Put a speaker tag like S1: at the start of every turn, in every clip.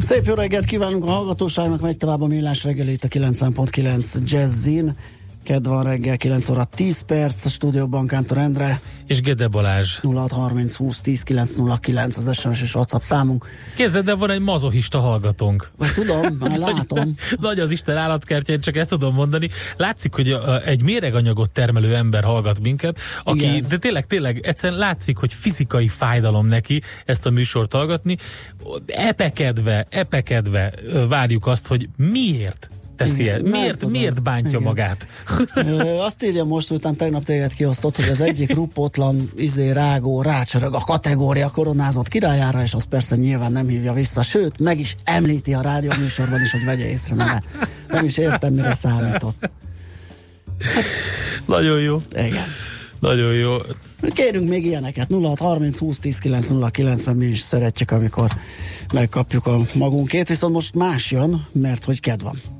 S1: Szép jó reggelt kívánunk a hallgatóságnak, megy tovább a millás reggelét a 90.9 Jazzin. Ked van reggel, 9 óra 10 perc, a stúdióban Kántor Endre.
S2: És Gede Balázs.
S1: 0630 20 10 909 az SMS és WhatsApp számunk.
S2: Képzeld, de van egy mazohista hallgatónk.
S1: Tudom, már látom.
S2: Nagy az Isten állatkertjén, csak ezt tudom mondani. Látszik, hogy egy méreganyagot termelő ember hallgat minket, aki, Igen. de tényleg, tényleg, egyszerűen látszik, hogy fizikai fájdalom neki ezt a műsort hallgatni. Epekedve, epekedve várjuk azt, hogy miért teszi Igen, Miért, miért bántja Igen. magát?
S1: Azt írja most, után tegnap téged kiosztott, hogy az egyik rupotlan izé rágó rácsörög a kategória koronázott királyára, és az persze nyilván nem hívja vissza, sőt, meg is említi a rádió műsorban is, hogy vegye észre, mert nem is értem, mire számított.
S2: Nagyon jó.
S1: Igen.
S2: Nagyon jó.
S1: Kérünk még ilyeneket. 0630 20 10 9 mi is szeretjük, amikor megkapjuk a magunkét, viszont most más jön, mert hogy kedv van.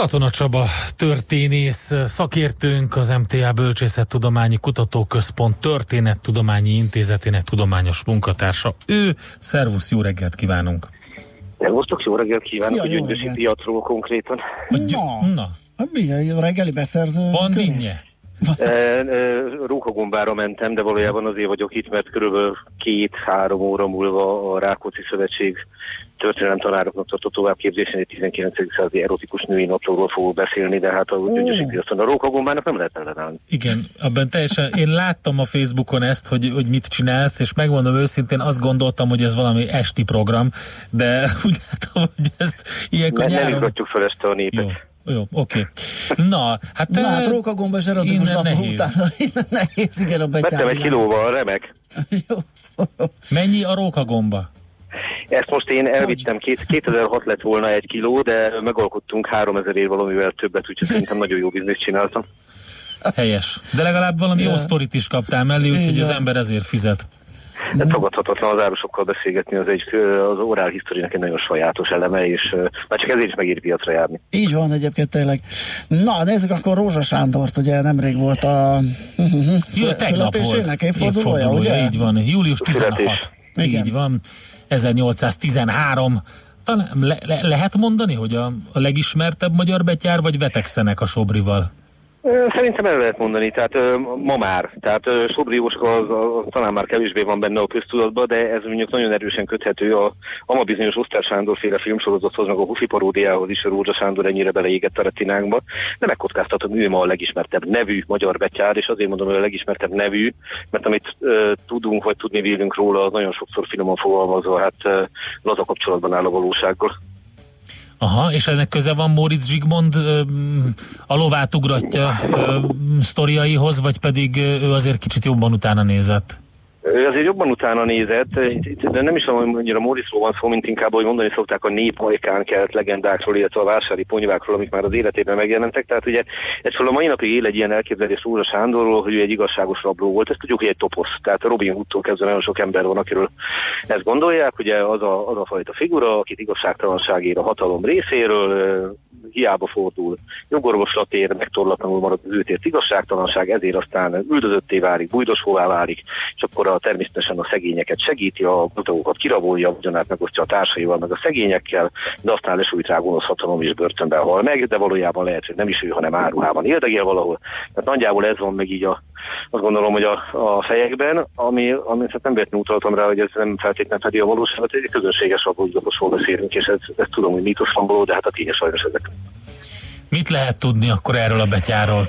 S2: Katona Csaba történész, szakértőnk, az MTA Bölcsészettudományi Kutatóközpont Történettudományi Intézetének tudományos munkatársa. Ő, szervusz, jó reggelt kívánunk!
S3: Szervusztok, jó reggelt kívánok, Szia, a gyöngyösi piacról konkrétan.
S1: Na, na. Hát mi, a reggeli beszerző?
S2: Van dinnye?
S3: Rókagombára mentem, de valójában azért vagyok itt, mert körülbelül két-három óra múlva a Rákóczi Szövetség történelem tanároknak tartott továbbképzésen egy 19. századi erotikus női naplóról fogok beszélni, de hát a gyöngyösi piacon a rókagombának nem lehet ellenállni.
S2: Igen, abban teljesen, én láttam a Facebookon ezt, hogy, hogy mit csinálsz, és megmondom őszintén, azt gondoltam, hogy ez valami esti program, de úgy látom, hogy ezt ilyenkor
S3: ne, nyáron... Nem fel este a népet.
S2: Jó. Jó, oké. Okay. Na, hát...
S1: Na, hát rókagomba és erotikus
S2: nehéz.
S1: utána nehéz, igen, a betyár.
S3: Vettem egy kilóval, remek.
S2: Jó. Mennyi a rókagomba?
S3: Ezt most én elvittem, két, 2006 lett volna egy kiló, de megalkottunk 3000 ér valamivel többet, úgyhogy szerintem nagyon jó bizniszt csináltam.
S2: Helyes. De legalább valami jó sztorit is kaptál mellé, úgyhogy az ember ezért fizet.
S3: De tagadhatatlan az árusokkal beszélgetni, az egy az orál historiának egy nagyon sajátos eleme, és már csak ezért is megéri piacra járni.
S1: Így van egyébként tényleg. Na, nézzük akkor Rózsa Sándort, ugye nemrég volt a
S2: Jó, tegnap volt.
S1: Évfordulója, ugye?
S2: Így van, július 16. Igen. Így van. 1813. Talán le, le, lehet mondani, hogy a, legismertebb magyar betyár, vagy vetekszenek a Sobrival?
S3: Szerintem el lehet mondani, tehát ma már, tehát Sobri Jóska az, az, talán már kevésbé van benne a köztudatban, de ez mondjuk nagyon erősen köthető a, a ma bizonyos Osztár Sándor féle filmsorozathoz, meg a Hufi paródiához is, a Rózsa Sándor ennyire beleégett a retinánkba, de megkockáztatom, ő ma a legismertebb nevű magyar betyár, és azért mondom, hogy a legismertebb nevű, mert amit uh, tudunk, vagy tudni vélünk róla, az nagyon sokszor finoman fogalmazva, hát uh, laza kapcsolatban áll a valósággal.
S2: Aha, és ennek köze van Móricz Zsigmond a lovát ugratja sztoriaihoz, vagy pedig ő azért kicsit jobban utána nézett?
S3: Ő azért jobban utána nézett, de nem is tudom, hogy a Moriszról van szó, mint inkább, hogy mondani szokták a néphajkán kelt legendákról, illetve a vásári ponyvákról, amik már az életében megjelentek. Tehát ugye ez a mai napig él egy ilyen elképzelés Rózsa Sándorról, hogy ő egy igazságos rabló volt. Ezt tudjuk, hogy egy toposz. Tehát Robin Hoodtól kezdve nagyon sok ember van, akiről ezt gondolják. Ugye az a, az a fajta figura, akit igazságtalanságért a hatalom részéről hiába fordul, jogorvoslatért, megtorlatlanul marad az őtért igazságtalanság, ezért aztán üldözötté válik, bujdosóvá válik, és akkor a, természetesen a szegényeket segíti, a gazdagókat kirabolja, a vagyonát megosztja a társaival, meg a szegényekkel, de aztán lesújt rá gonosz hatalom is börtönben hal meg, de valójában lehet, hogy nem is ő, hanem áruhában éldegél valahol. Tehát nagyjából ez van meg így a, azt gondolom, hogy a, a fejekben, ami, ami hát nem véletlenül utaltam rá, hogy ez nem feltétlenül fedi a valóságot, egy közönséges abúgylaposról beszélünk, és ez, ez tudom, hogy mítosz van való, de hát a tényes sajnos ezek.
S2: Mit lehet tudni akkor erről a betyárról?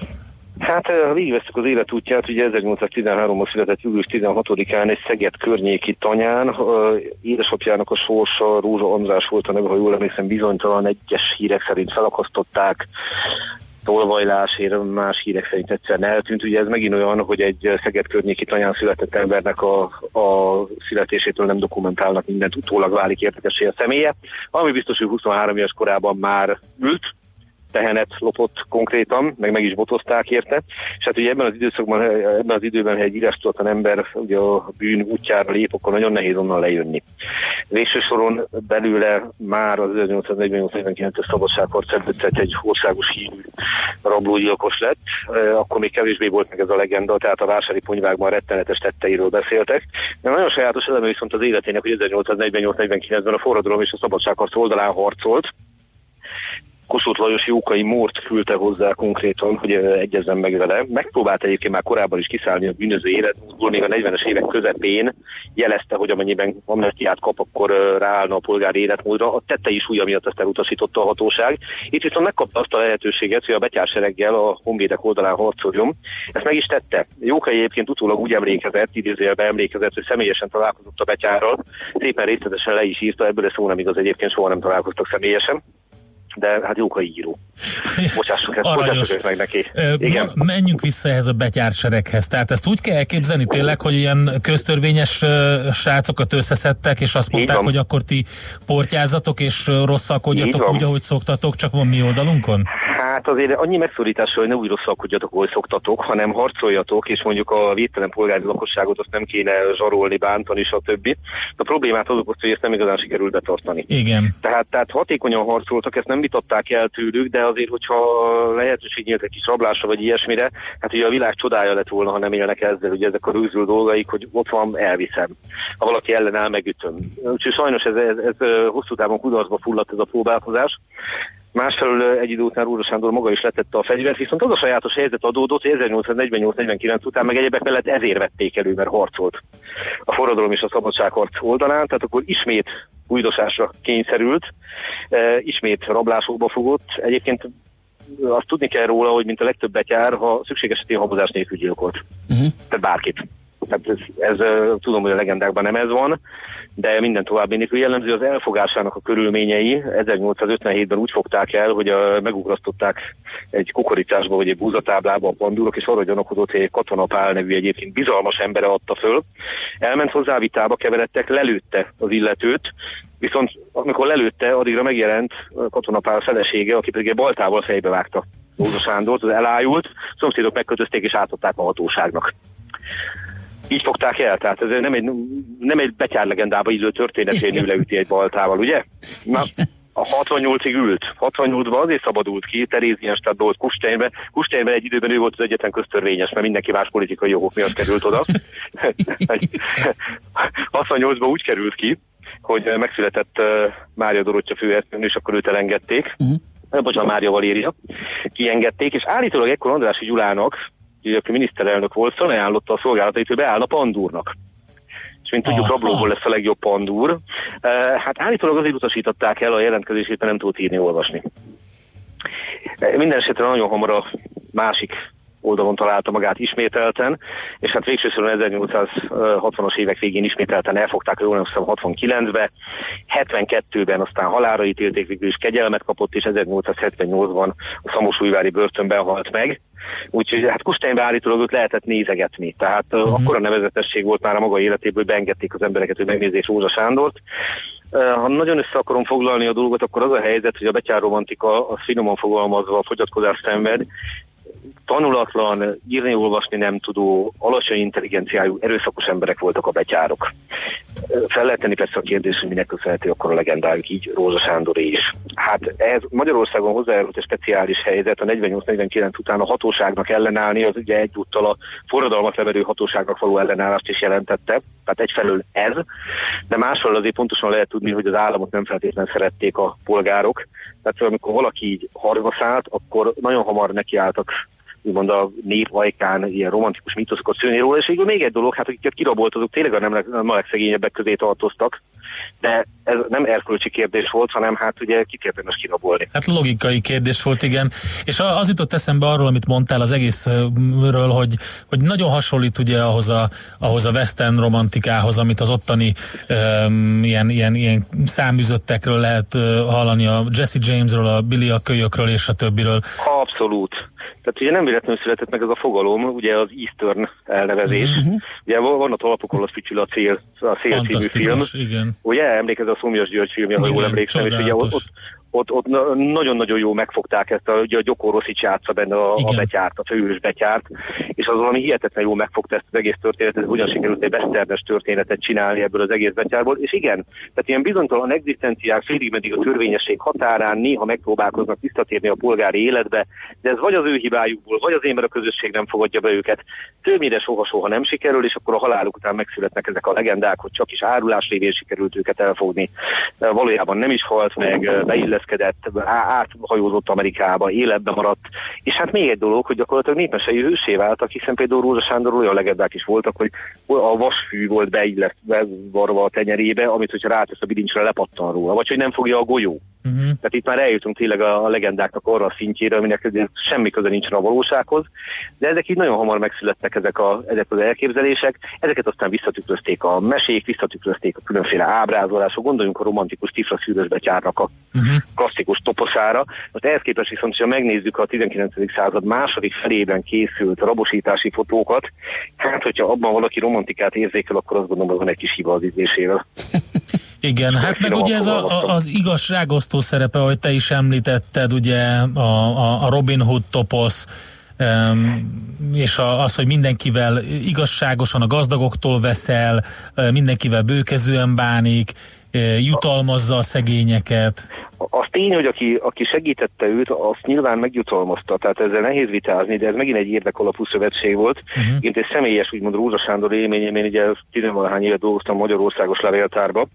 S3: Hát, ha végigveszünk az életútját, ugye 1813-ban született július 16-án egy Szeged környéki tanyán, édesapjának a sorsa Rózsa András volt a neve, ha jól emlékszem, bizonytalan egyes hírek szerint felakasztották, tolvajlásért, más hírek szerint egyszerűen eltűnt. Ugye ez megint olyan, hogy egy Szeged környéki tanyán született embernek a, a születésétől nem dokumentálnak mindent, utólag válik érdekessé a személye. Ami biztos, hogy 23 éves korában már ült, tehenet lopott konkrétan, meg meg is botozták érte, és hát ugye ebben az időszakban, ebben az időben, ha egy írástudatlan ember ugye a bűn útjára lép, akkor nagyon nehéz onnan lejönni. Végső soron belőle már az 1848-49-es szabadságharc előtt egy országos hírű rablógyilkos lett, akkor még kevésbé volt meg ez a legenda, tehát a vásári ponyvákban rettenetes tetteiről beszéltek. De nagyon sajátos eleme viszont az életének, hogy 1848-49-ben a forradalom és a szabadságharc oldalán harcolt, Kossuth Lajos Jókai Mórt küldte hozzá konkrétan, hogy egyezzen meg vele. Megpróbált egyébként már korábban is kiszállni a bűnöző életmódból, még a 40-es évek közepén jelezte, hogy amennyiben amnestiát kap, akkor ráállna a polgári életmódra. A tette is újja miatt ezt elutasította a hatóság. Itt viszont megkapta azt a lehetőséget, hogy a betyársereggel a honvédek oldalán harcoljon. Ezt meg is tette. Jókai egyébként utólag úgy emlékezett, idézőjelben emlékezett, hogy személyesen találkozott a betyárral. Szépen részletesen le is írta, ebből a szó nem igaz, egyébként soha nem találkoztak személyesen de hát jókai író. Bocsássuk, ezt, bocsássuk meg neki.
S2: Igen. Menjünk vissza ehhez a betyársereghez. Tehát ezt úgy kell elképzelni tényleg, hogy ilyen köztörvényes srácokat összeszedtek, és azt mondták, hogy akkor ti portyázatok és rosszalkodjatok úgy, ahogy szoktatok, csak van mi oldalunkon?
S3: Hát azért annyi megszorítás, hogy ne úgy rosszalkodjatok, ahogy szoktatok, hanem harcoljatok, és mondjuk a védtelen polgári lakosságot azt nem kéne zsarolni, bántani, stb. A problémát az okozta, hogy ezt nem igazán sikerült betartani.
S2: Igen.
S3: Tehát, tehát hatékonyan harcoltak, ezt nem vitatták el tőlük, de azért, hogyha lehetőség nyílt egy kis rablásra vagy ilyesmire, hát ugye a világ csodája lett volna, ha nem élnek ezzel, hogy ezek a rűzül dolgaik, hogy ott van, elviszem. Ha valaki ellenáll, megütöm. Úgyhogy sajnos ez, ez, ez hosszú távon kudarcba fulladt ez a próbálkozás. Másfelől egy idő után Rúzsa Sándor maga is letette a fegyvert, viszont az a sajátos helyzet adódott, hogy 1848-49 után meg egyebek mellett ezért vették elő, mert harcolt a forradalom és a szabadságharc oldalán, tehát akkor ismét újdosásra kényszerült, ismét rablásokba fogott. Egyébként azt tudni kell róla, hogy mint a legtöbb betyár, ha szükséges esetén habozás nélkül gyilkolt. Uh-huh. Tehát bárkit. Tehát ez, ez, tudom, hogy a legendákban nem ez van, de minden további nélkül jellemző az elfogásának a körülményei. 1857-ben úgy fogták el, hogy a, megugrasztották egy kukoricásba vagy egy búzatáblába a pandúrok, és arra gyanakodott, hogy egy katonapál nevű egyébként bizalmas embere adta föl. Elment hozzá vitába, keveredtek, lelőtte az illetőt, viszont amikor lelőtte, addigra megjelent katonapál felesége, aki pedig egy baltával fejbe vágta Mózsa Sándort, az elájult, szomszédok megkötözték és átadták a hatóságnak így fogták el, tehát ez nem egy, nem egy betyárlegendába illő történet, hogy nő leüti egy baltával, ugye? Na, a 68-ig ült. 68-ban azért szabadult ki, Terézienstadt volt Kusteinbe. Kusteinbe egy időben ő volt az egyetlen köztörvényes, mert mindenki más politikai jogok miatt került oda. 68-ban úgy került ki, hogy megszületett uh, Mária Dorottya főhercegnő, és akkor őt elengedték. Uh-huh. Bocsánat, Mária Valéria. Kiengedték, és állítólag ekkor Andrási Gyulának aki miniszterelnök volt, felajánlotta a szolgálatait, hogy beáll a pandúrnak és mint tudjuk, Aha. rablóból lesz a legjobb pandúr. Hát állítólag azért utasították el a jelentkezését, mert nem tudott írni, olvasni. Minden esetre nagyon hamar a másik oldalon találta magát ismételten, és hát végsősorban 1860-as évek végén ismételten elfogták, jól nem 69-be, 72-ben aztán halára ítélték, végül is kegyelmet kapott, és 1878-ban a Szamosújvári börtönben halt meg. Úgyhogy hát Kusteinbe állítólag őt lehetett nézegetni. Tehát uh-huh. akkora nevezetesség volt már a maga életéből, hogy beengedték az embereket, hogy megnézzék Rózsa Sándort. Ha nagyon össze akarom foglalni a dolgot, akkor az a helyzet, hogy a betyárromantika a finoman fogalmazva a fogyatkozás szenved, tanulatlan, írni-olvasni nem tudó, alacsony intelligenciájú, erőszakos emberek voltak a betyárok. Fel lehet tenni persze a kérdés, hogy minek köszönhető akkor a legendájuk így Rózsa Sándor is. Hát ez Magyarországon hozzájárult egy speciális helyzet, a 48-49 után a hatóságnak ellenállni, az ugye egyúttal a forradalmat leverő hatóságnak való ellenállást is jelentette, tehát egyfelől ez, de másfelől azért pontosan lehet tudni, hogy az államot nem feltétlenül szerették a polgárok, tehát amikor valaki így harcba akkor nagyon hamar nekiálltak úgymond a nép ajkán ilyen romantikus mítoszokat szőni róla, és végül még egy dolog, hát akiket kirabolt, azok tényleg a nem, nem a legszegényebbek közé tartoztak, de ez nem erkölcsi kérdés volt, hanem hát ugye kit érdemes kirabolni.
S2: Hát logikai kérdés volt, igen. És az jutott eszembe arról, amit mondtál az egészről, hogy, hogy nagyon hasonlít ugye ahhoz a, ahhoz a western romantikához, amit az ottani um, ilyen, ilyen, ilyen száműzöttekről lehet uh, hallani, a Jesse Jamesről, a Billy a kölyökről és a többiről.
S3: Abszolút. Tehát ugye nem véletlenül született meg ez a fogalom, ugye az Eastern elnevezés. Uh-huh. Ugye van a alapokon az fütyül a cél, a cél című film.
S2: Igen.
S3: Ugye emlékez a Szomjas György filmje, ha jól emlékszem, és ugye ott, ott, ott, nagyon-nagyon jó megfogták ezt, a, ugye a Gyokoroszics játsza benne a, a betyárt, a főős betyárt, és az valami hihetetlen jó megfogta ezt az egész történetet, hogyan sikerült egy westernes történetet csinálni ebből az egész betyárból, és igen, tehát ilyen bizonytalan egzisztenciák félig meddig a törvényesség határán néha megpróbálkoznak visszatérni a polgári életbe, de ez vagy az ő hibájukból, vagy az én, mert a közösség nem fogadja be őket. Többnyire soha-soha nem sikerül, és akkor a haláluk után megszületnek ezek a legendák, hogy csak is árulás révén sikerült őket elfogni. Valójában nem is halt meg, beillesz illeszkedett, áthajózott Amerikába, életbe maradt, és hát még egy dolog, hogy gyakorlatilag népmesei hősé váltak, hiszen például Rózsa Sándor olyan legendák is voltak, hogy a vasfű volt beillesztve varva a tenyerébe, amit hogyha rátesz a bilincsre lepattan róla, vagy hogy nem fogja a golyó. Uh-huh. Tehát itt már eljutunk tényleg a, legendáknak arra a szintjére, aminek semmi köze nincsen a valósághoz, de ezek így nagyon hamar megszülettek ezek, a, ezek az elképzelések, ezeket aztán visszatükrözték a mesék, visszatükrözték a különféle ábrázolások, gondoljunk a romantikus tifra szűrös betyárnak a uh-huh. Klasszikus toposzára. Most ehhez képest viszont, ha megnézzük a 19. század második felében készült rabosítási fotókat, hát hogyha abban valaki romantikát érzékel, akkor azt gondolom, hogy van egy kis hiba az ízlésével.
S2: Igen, hát meg ugye ez a, az igazságosztó szerepe, ahogy te is említetted, ugye a, a, a Robin Hood toposz, és az, hogy mindenkivel igazságosan a gazdagoktól veszel, mindenkivel bőkezően bánik, jutalmazza a szegényeket.
S3: Az tény, hogy aki, aki segítette őt, azt nyilván megjutalmazta, tehát ezzel nehéz vitázni, de ez megint egy érdekalapú szövetség volt. Uh-huh. Én egy személyes, úgymond Rózsa Sándor élményem, én ugye tizenvalahány évet dolgoztam Magyarországos levéltárba.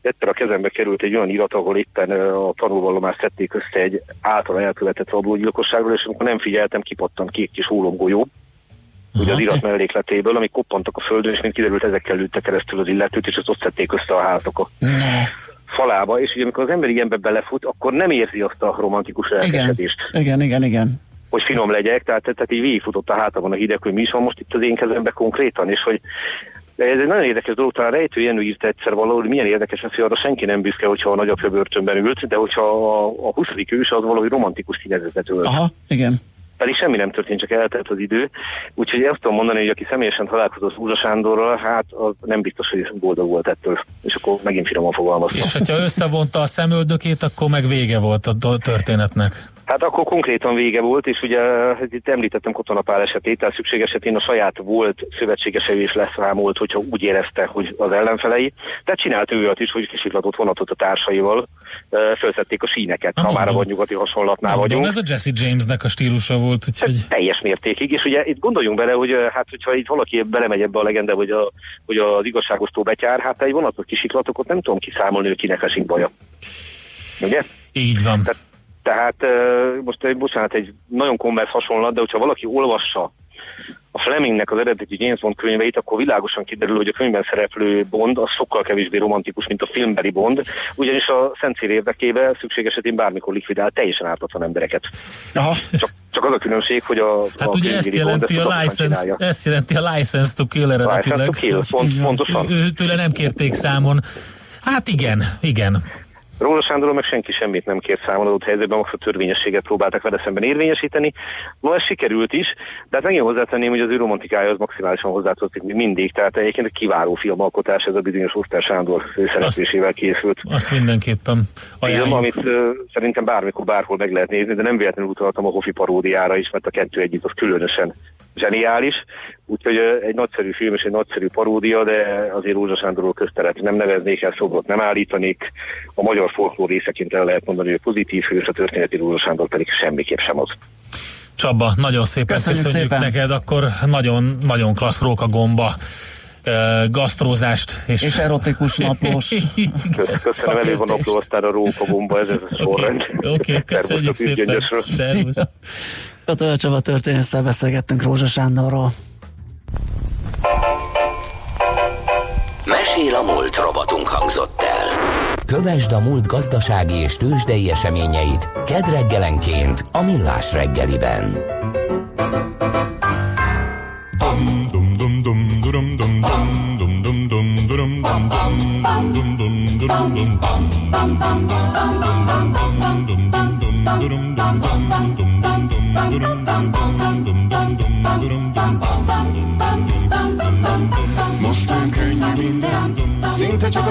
S3: Egyszer a kezembe került egy olyan irat, ahol éppen a tanulvallomást szedték össze egy által elkövetett rablógyilkosságról, és amikor nem figyeltem, kipattant két kis hólomgolyó ugye az irat mellékletéből, amik koppantak a földön, és mint kiderült, ezekkel lőtte keresztül az illetőt, és azt ott szedték össze a hátok a falába, és ugye amikor az ember ilyenbe belefut, akkor nem érzi azt a romantikus elkezdést.
S1: Igen, igen, igen, igen.
S3: Hogy finom legyek, tehát, tehát így végigfutott a hátamon a hideg, hogy mi is van most itt az én kezemben konkrétan, és hogy de ez egy nagyon érdekes dolog, talán Rejtő Jenő írta egyszer valahol, milyen érdekes az, hogy arra senki nem büszke, hogyha a nagyapja börtönben ült, de hogyha a, a 20. ős az valahogy romantikus színezetet ölt.
S1: Aha, igen
S3: pedig semmi nem történt, csak eltelt az idő. Úgyhogy ezt tudom mondani, hogy aki személyesen találkozott Úza Sándorral, hát az nem biztos, hogy boldog volt ettől. És akkor megint finoman fogalmaztam.
S2: És hogyha összevonta a szemöldökét, akkor meg vége volt a történetnek.
S3: Hát akkor konkrétan vége volt, és ugye hát itt említettem Kotonapál esetét, tehát szükség esetén a saját volt szövetségesei is leszámolt, hogyha úgy érezte, hogy az ellenfelei. Tehát csinált ő is, hogy kisiklatott vonatot a társaival, felszették a síneket, ha már a nyugati hasonlatnál Mondom, vagyunk.
S2: Ez a Jesse Jamesnek a stílusa volt. Úgyhogy...
S3: Hát teljes mértékig, és ugye itt gondoljunk bele, hogy hát hogyha itt valaki belemegy ebbe a legenda, hogy, a, hogy az igazságosztó betyár, hát egy vonatot kisiklatok, ott nem tudom kiszámolni, hogy kinek esik baja. Ugye?
S2: Így van.
S3: Tehát tehát most egy, bocsánat, egy nagyon konvers hasonlat, de hogyha valaki olvassa a Flemingnek az eredeti James Bond könyveit, akkor világosan kiderül, hogy a könyvben szereplő Bond az sokkal kevésbé romantikus, mint a filmbeli Bond, ugyanis a szent cél érdekében szükség esetén bármikor likvidál teljesen ártatlan embereket. Aha. Csak, csak az a különbség, hogy a
S2: Hát a ugye ezt jelenti, a license, ezt jelenti a license to kill eredetileg. License to
S3: kill, pont, pontosan.
S2: Ő, tőle nem kérték számon. Hát igen, igen.
S3: Róla Sándorról meg senki semmit nem kért számon adott helyzetben, most a törvényességet próbáltak vele szemben érvényesíteni. Ma ez sikerült is, de hát megint hozzátenném, hogy az ő romantikája az maximálisan hozzátartozik mindig, tehát egyébként egy kiváló filmalkotás, ez a bizonyos Oszter Sándor szereplésével készült.
S2: Azt mindenképpen
S3: ajánljuk. Film, amit uh, szerintem bármikor, bárhol meg lehet nézni, de nem véletlenül utaltam a Hofi paródiára is, mert a kettő együtt az különösen zseniális, úgyhogy egy nagyszerű film és egy nagyszerű paródia, de azért Rózsa Sándorról közteret nem neveznék el, szobrot nem állítanik. A magyar folklór részeként el lehet mondani, hogy pozitív hős, a történeti Rózsa Sándor pedig semmiképp sem az.
S2: Csaba, nagyon szépen köszönjük, köszönjük szépen. neked, akkor nagyon, nagyon klassz róka gomba gasztrózást.
S1: És, és erotikus naplós.
S3: Köszönöm, elég van napló, aztán a róka gomba, ez, ez a sorrend.
S2: Oké, okay, köszönjük szépen. Szervusz.
S1: Katona Csaba történésszel beszélgettünk Rózsa Sándorról.
S4: Mesél a múlt robotunk hangzott el. Kövesd a múlt gazdasági és tőzsdei eseményeit kedd reggelenként a Millás reggeliben. Dum dum dum dum dum dum dum dum dum dum dum dum dum dum dum dum dum
S5: Most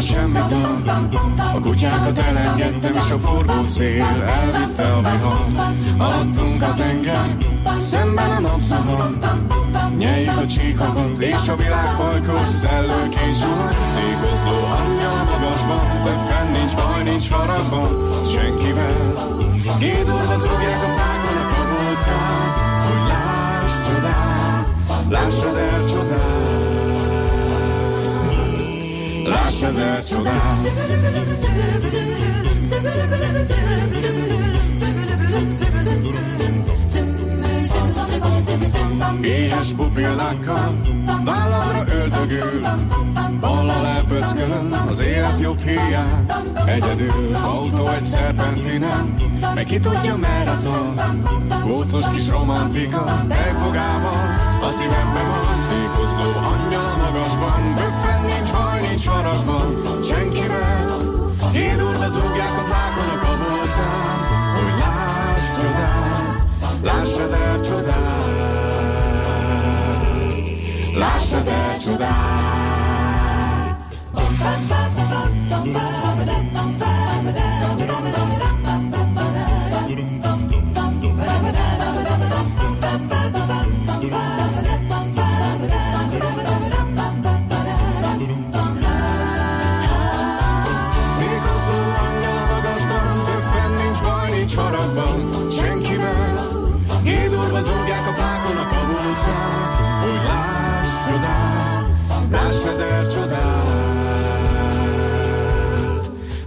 S5: a semmit A kutyákat elengedtem, és a forgó szél elvitte a vihar. Adtunk a tenger, szemben a napszahon. Nyeljük a csíkokat, és a világ pajkos szellőként zsuhar. Tékozló angyal a magasban, de fenn nincs baj, nincs haragban, senkivel. Gédorva zúgják a fákon a kabolcán, hogy láss csodát, láss ezer csodát. Láss ezer csodát. Éhes pupillákkal vállamra öldögül Balla lepöckölön az élet jobb hiány Egyedül autó egy szerpentinen Meg ki tudja merre tart Kócos kis romantika Tejfogával a szívembe van Tékozló angyal a magasban. Böffen nincs haragban Senkivel. Hírúrva zúgják a fákon a kabolcán Hogy láss csodát Láss ezer csodát. Láss ezer csodát. Tékozó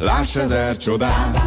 S5: Láss ezer csodát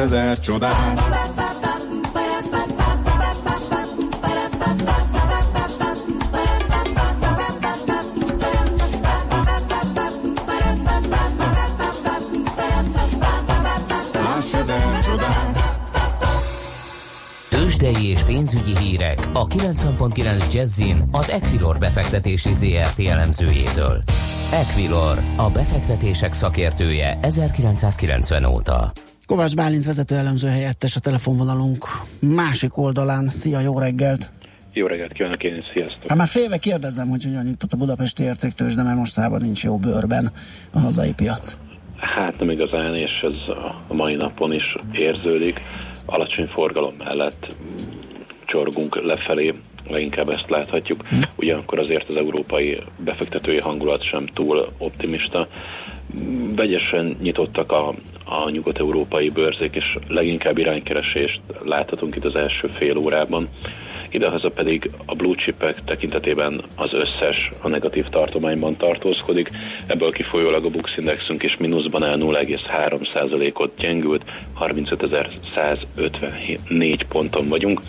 S5: ezer csodát.
S4: Tőzsdei és pénzügyi hírek a 90.9 Jazzin az Equilor befektetési ZRT elemzőjétől. Equilor, a befektetések szakértője 1990 óta.
S1: Kovács Bálint vezető elemző helyettes a telefonvonalunk másik oldalán. Szia, jó reggelt!
S6: Jó reggelt kívánok én sziasztok!
S1: Hát már félve kérdezem, hogy hogyan jutott a budapesti értéktős, de mert mostában nincs jó bőrben a hazai piac.
S6: Hát nem igazán, és ez a mai napon is érződik. Alacsony forgalom mellett csorgunk lefelé, leginkább ezt láthatjuk. Ugyanakkor azért az európai befektetői hangulat sem túl optimista. Vegyesen nyitottak a, a nyugat-európai bőrzék, és leginkább iránykeresést láthatunk itt az első fél órában. Idehaza pedig a blue chipek tekintetében az összes a negatív tartományban tartózkodik, ebből kifolyólag a Bux Indexünk is mínuszban áll 0,3%-ot gyengült, 35.154 ponton vagyunk,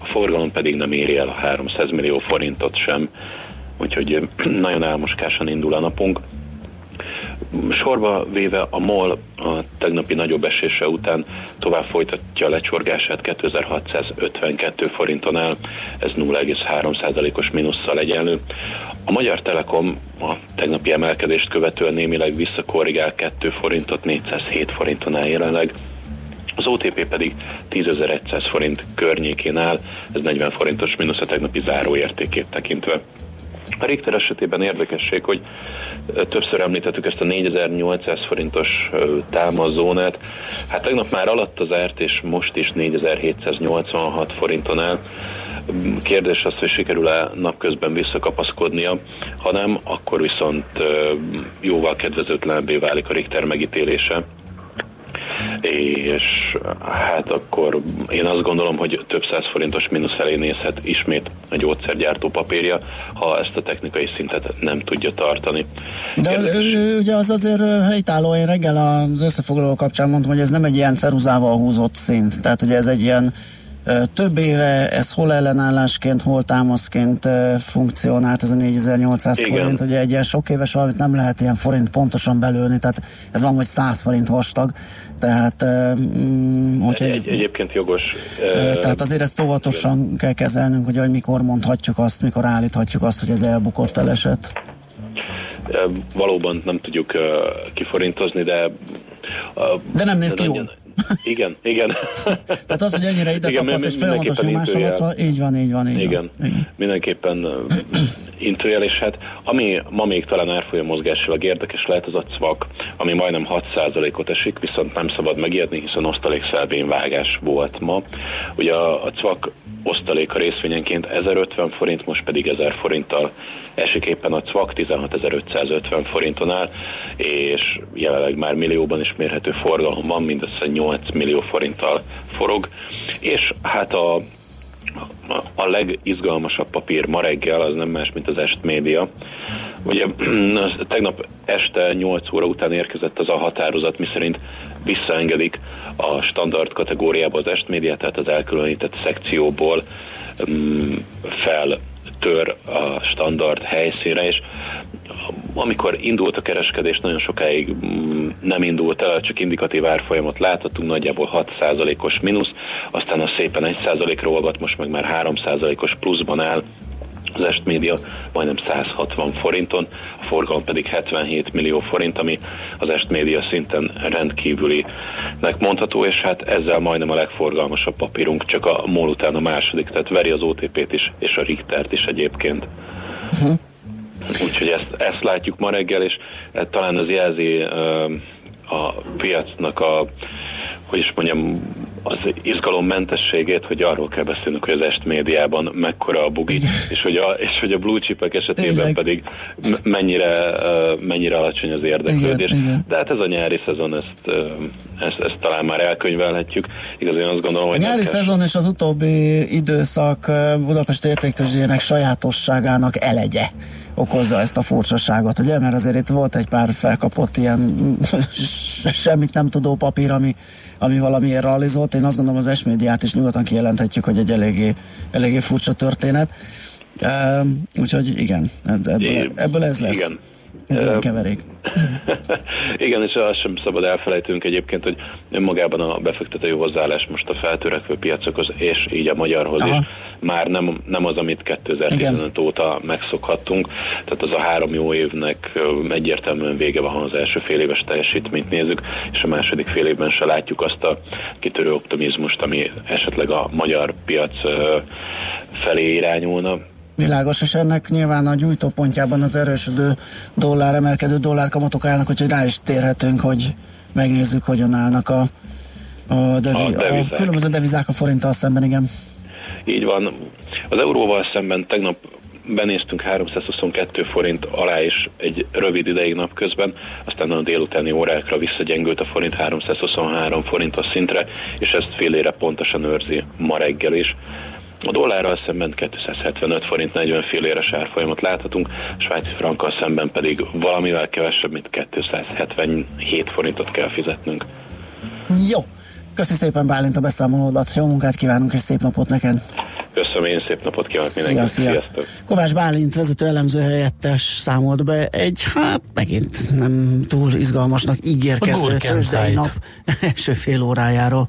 S6: a forgalom pedig nem éri el a 300 millió forintot sem, úgyhogy nagyon álmoskásan indul a napunk. Sorba véve a MOL a tegnapi nagyobb esése után tovább folytatja a lecsorgását 2652 forinton áll, ez 0,3%-os mínusszal egyenlő. A Magyar Telekom a tegnapi emelkedést követően némileg visszakorrigál 2 forintot, 407 forinton áll jelenleg. Az OTP pedig 10.100 forint környékén áll, ez 40 forintos mínusz a tegnapi záróértékét tekintve. A Richter esetében érdekesség, hogy többször említettük ezt a 4800 forintos támazónát. Hát tegnap már alatt az árt, és most is 4786 forinton áll. Kérdés az, hogy sikerül-e napközben visszakapaszkodnia, hanem akkor viszont jóval kedvezőtlenebbé válik a Richter megítélése és hát akkor én azt gondolom, hogy több száz forintos mínusz felé nézhet ismét a gyógyszergyártó papírja, ha ezt a technikai szintet nem tudja tartani.
S1: De Kérdés. ugye az azért helytálló, én reggel az összefoglaló kapcsán mondtam, hogy ez nem egy ilyen ceruzával húzott szint, tehát ugye ez egy ilyen több éve ez hol ellenállásként, hol támaszként funkcionált ez a 4800 Igen. forint, ugye egy ilyen sok éves valamit nem lehet ilyen forint pontosan belőni, tehát ez van, hogy 100 forint vastag, tehát
S6: mm, hogy egy, egyébként jogos.
S1: Tehát azért ezt óvatosan kell kezelnünk, hogy, hogy mikor mondhatjuk azt, mikor állíthatjuk azt, hogy ez elbukott eleset.
S6: Valóban nem tudjuk kiforintozni, de
S1: de nem néz ki jól.
S6: Igen, igen.
S1: Tehát az, hogy ennyire ide igen, tapadt, és folyamatos nyomás alatt van, így van, így van, így
S6: igen,
S1: van. Igen,
S6: mindenképpen intőjel, és hát ami ma még talán árfolyam mozgásilag érdekes lehet, az a cvak, ami majdnem 6%-ot esik, viszont nem szabad megijedni, hiszen osztalékszelvény vágás volt ma. Ugye a, a cvak osztaléka részvényenként 1050 forint, most pedig 1000 forinttal esik éppen a CVAK 16550 forinton áll, és jelenleg már millióban is mérhető forgalom van, mindössze 8 millió forinttal forog, és hát a a legizgalmasabb papír ma reggel az nem más, mint az Est Média. Ugye tegnap este 8 óra után érkezett az a határozat, miszerint visszaengedik a standard kategóriába az Est Média, tehát az elkülönített szekcióból mm, fel tör a standard helyszínre, és amikor indult a kereskedés, nagyon sokáig mm, nem indult el, csak indikatív árfolyamot láthatunk, nagyjából 6%-os mínusz, aztán a szépen 1%-ra olvat, most meg már 3%-os pluszban áll, az Est Média majdnem 160 forinton, a forgalom pedig 77 millió forint, ami az Est Média szinten rendkívülinek mondható, és hát ezzel majdnem a legforgalmasabb papírunk, csak a MOL után a második, tehát veri az OTP-t is, és a Richtert is egyébként. Uh-huh. Úgyhogy ezt, ezt látjuk ma reggel, és e, talán az jelzi uh, a piacnak a, hogy is mondjam, az izgalommentességét, hogy arról kell beszélnünk, hogy az est médiában mekkora a bugi, és hogy a, és hogy a blue chipek esetében igen. pedig mennyire, mennyire alacsony az érdeklődés. Igen, igen. De hát ez a nyári szezon, ezt, ezt, ezt talán már elkönyvelhetjük. Igaz, én azt gondolom, hogy...
S1: A nyári szezon és az utóbbi időszak Budapest értéktőzsdének sajátosságának elegye okozza ezt a furcsaságot, ugye? Mert azért itt volt egy pár felkapott ilyen semmit nem tudó papír, ami, ami valamiért realizolt. Én azt gondolom az esmédiát is nyugodtan kijelenthetjük, hogy egy eléggé, eléggé furcsa történet. Uh, úgyhogy igen, ebből, ebből ez lesz. Igen. Igen, keverék.
S6: Igen, és azt sem szabad elfelejtünk egyébként, hogy önmagában a befektetői hozzáállás most a feltörekvő piacokhoz, és így a magyarhoz Aha. is már nem, nem az, amit 2015 Igen. óta megszokhattunk. Tehát az a három jó évnek egyértelműen vége van, ha az első fél éves teljesítményt nézzük, és a második fél évben se látjuk azt a kitörő optimizmust, ami esetleg a magyar piac felé irányulna
S1: Világos, és ennek nyilván a gyújtópontjában az erősödő dollár, emelkedő dollárkamatok állnak, úgyhogy rá is térhetünk, hogy megnézzük, hogyan állnak a, a, devi, a, devizák. a különböző devizák a forinttal szemben, igen.
S6: Így van. Az euróval szemben tegnap benéztünk 322 forint alá is egy rövid ideig napközben, aztán a délutáni órákra visszagyengült a forint 323 forint a szintre, és ezt félére pontosan őrzi ma reggel is. A dollárral szemben 275 forint 40 filléres árfolyamot láthatunk, a svájci frankkal szemben pedig valamivel kevesebb, mint 277 forintot kell fizetnünk.
S1: Jó, köszönöm szépen Bálint a beszámolódat, jó munkát kívánunk és szép napot neked!
S6: Köszönöm, én szép napot kívánok szia, mindenkinek. Szia. Sziasztok.
S1: Kovács Bálint vezető elemző helyettes számolt be egy, hát megint nem túl izgalmasnak ígérkező nap első fél órájáról.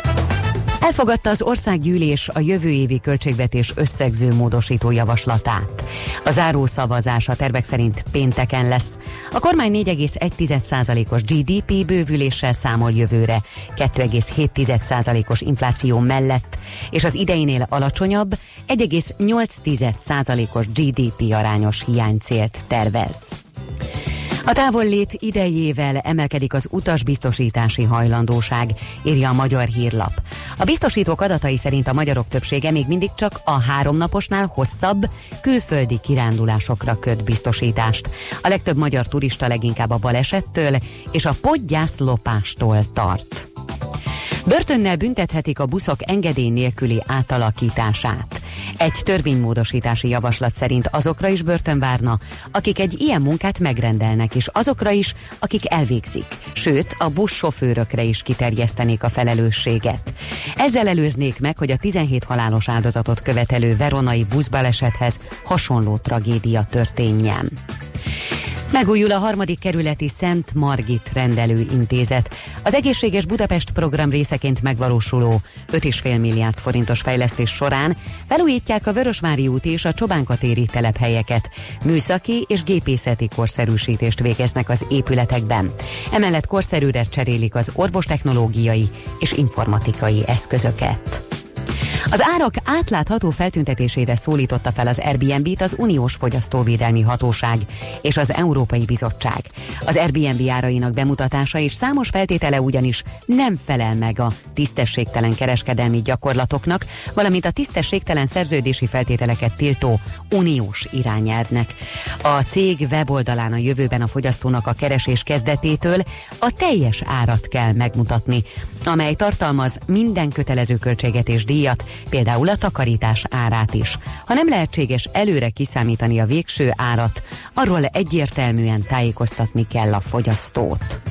S7: Elfogadta az országgyűlés a jövő évi költségvetés összegző módosító javaslatát. A záró szavazás a tervek szerint pénteken lesz. A kormány 4,1%-os GDP bővüléssel számol jövőre, 2,7%-os infláció mellett, és az ideinél alacsonyabb 1,8%-os GDP arányos hiánycélt tervez. A távollét idejével emelkedik az utasbiztosítási hajlandóság, írja a Magyar Hírlap. A biztosítók adatai szerint a magyarok többsége még mindig csak a háromnaposnál hosszabb külföldi kirándulásokra köt biztosítást. A legtöbb magyar turista leginkább a balesettől és a podgyászlopástól tart. Börtönnel büntethetik a buszok engedély nélküli átalakítását. Egy törvénymódosítási javaslat szerint azokra is börtön várna, akik egy ilyen munkát megrendelnek, és azokra is, akik elvégzik. Sőt, a buszsofőrökre is kiterjesztenék a felelősséget. Ezzel előznék meg, hogy a 17 halálos áldozatot követelő veronai buszbalesethez hasonló tragédia történjen. Megújul a harmadik kerületi Szent Margit rendelőintézet. Az Egészséges Budapest program részeként megvalósuló 5,5 milliárd forintos fejlesztés során felújítják a Vörösvári út és a Csobánkatéri telephelyeket. Műszaki és gépészeti korszerűsítést végeznek az épületekben. Emellett korszerűre cserélik az orvostechnológiai és informatikai eszközöket. Az árak átlátható feltüntetésére szólította fel az Airbnb-t az Uniós Fogyasztóvédelmi Hatóság és az Európai Bizottság. Az Airbnb árainak bemutatása és számos feltétele ugyanis nem felel meg a tisztességtelen kereskedelmi gyakorlatoknak, valamint a tisztességtelen szerződési feltételeket tiltó uniós irányelvnek. A cég weboldalán a jövőben a fogyasztónak a keresés kezdetétől a teljes árat kell megmutatni, amely tartalmaz minden kötelező költséget és díjat, például a takarítás árát is. Ha nem lehetséges előre kiszámítani a végső árat, arról egyértelműen tájékoztatni kell a fogyasztót.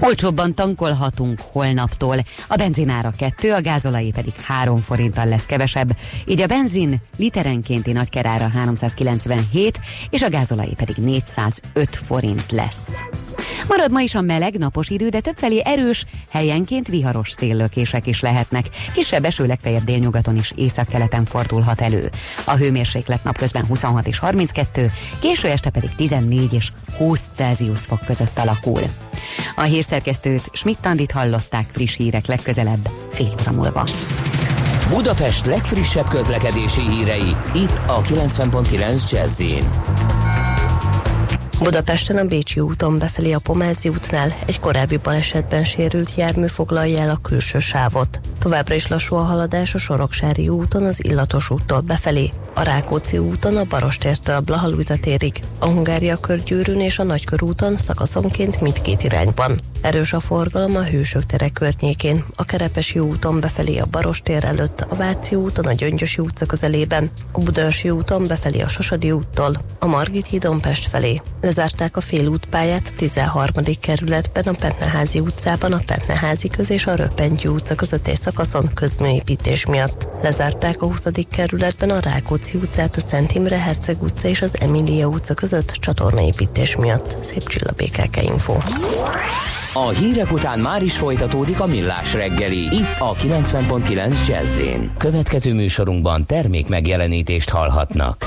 S7: Olcsóbban tankolhatunk holnaptól. A benzinára 2, a gázolai pedig 3 forinttal lesz kevesebb, így a benzin literenkénti nagykerára 397, és a gázolai pedig 405 forint lesz. Marad ma is a meleg, napos idő, de többfelé erős, helyenként viharos széllökések is lehetnek. Kisebb eső legfeljebb délnyugaton is északkeleten fordulhat elő. A hőmérséklet napközben 26 és 32, késő este pedig 14 és 20 Celsius fok között alakul. A hírszerkesztőt Schmidt-Tandit hallották friss hírek legközelebb fél óra múlva.
S4: Budapest legfrissebb közlekedési hírei itt a 90.9 jazz
S8: Budapesten a Bécsi úton befelé a Pomázi útnál egy korábbi balesetben sérült jármű foglalja el a külső sávot. Továbbra is lassú a haladás a Soroksári úton az Illatos úttól befelé, a Rákóczi úton a Barostértől a Blahalújza térig, a Hungária körgyűrűn és a Nagykörúton szakaszonként mindkét irányban. Erős a forgalom a Hősök tere környékén, a Kerepesi úton befelé a Barostér előtt, a Váci úton a Gyöngyösi utca közelében, a Budaörsi úton befelé a Sosadi úttól, a Margit hídon Pest felé. Lezárták a félútpályát a 13. kerületben a Pentneházi utcában, a Pentneházi köz és a Röppentyű utca közötti szakaszon közműépítés miatt. Lezárták a 20. kerületben a Rákóczi utcát, a Szent Imre Herceg utca és az Emília utca között csatornaépítés miatt. Szép csilla BKK Info.
S4: A hírek után már is folytatódik a millás reggeli, itt a 90.9 jazz Következő műsorunkban termék megjelenítést hallhatnak.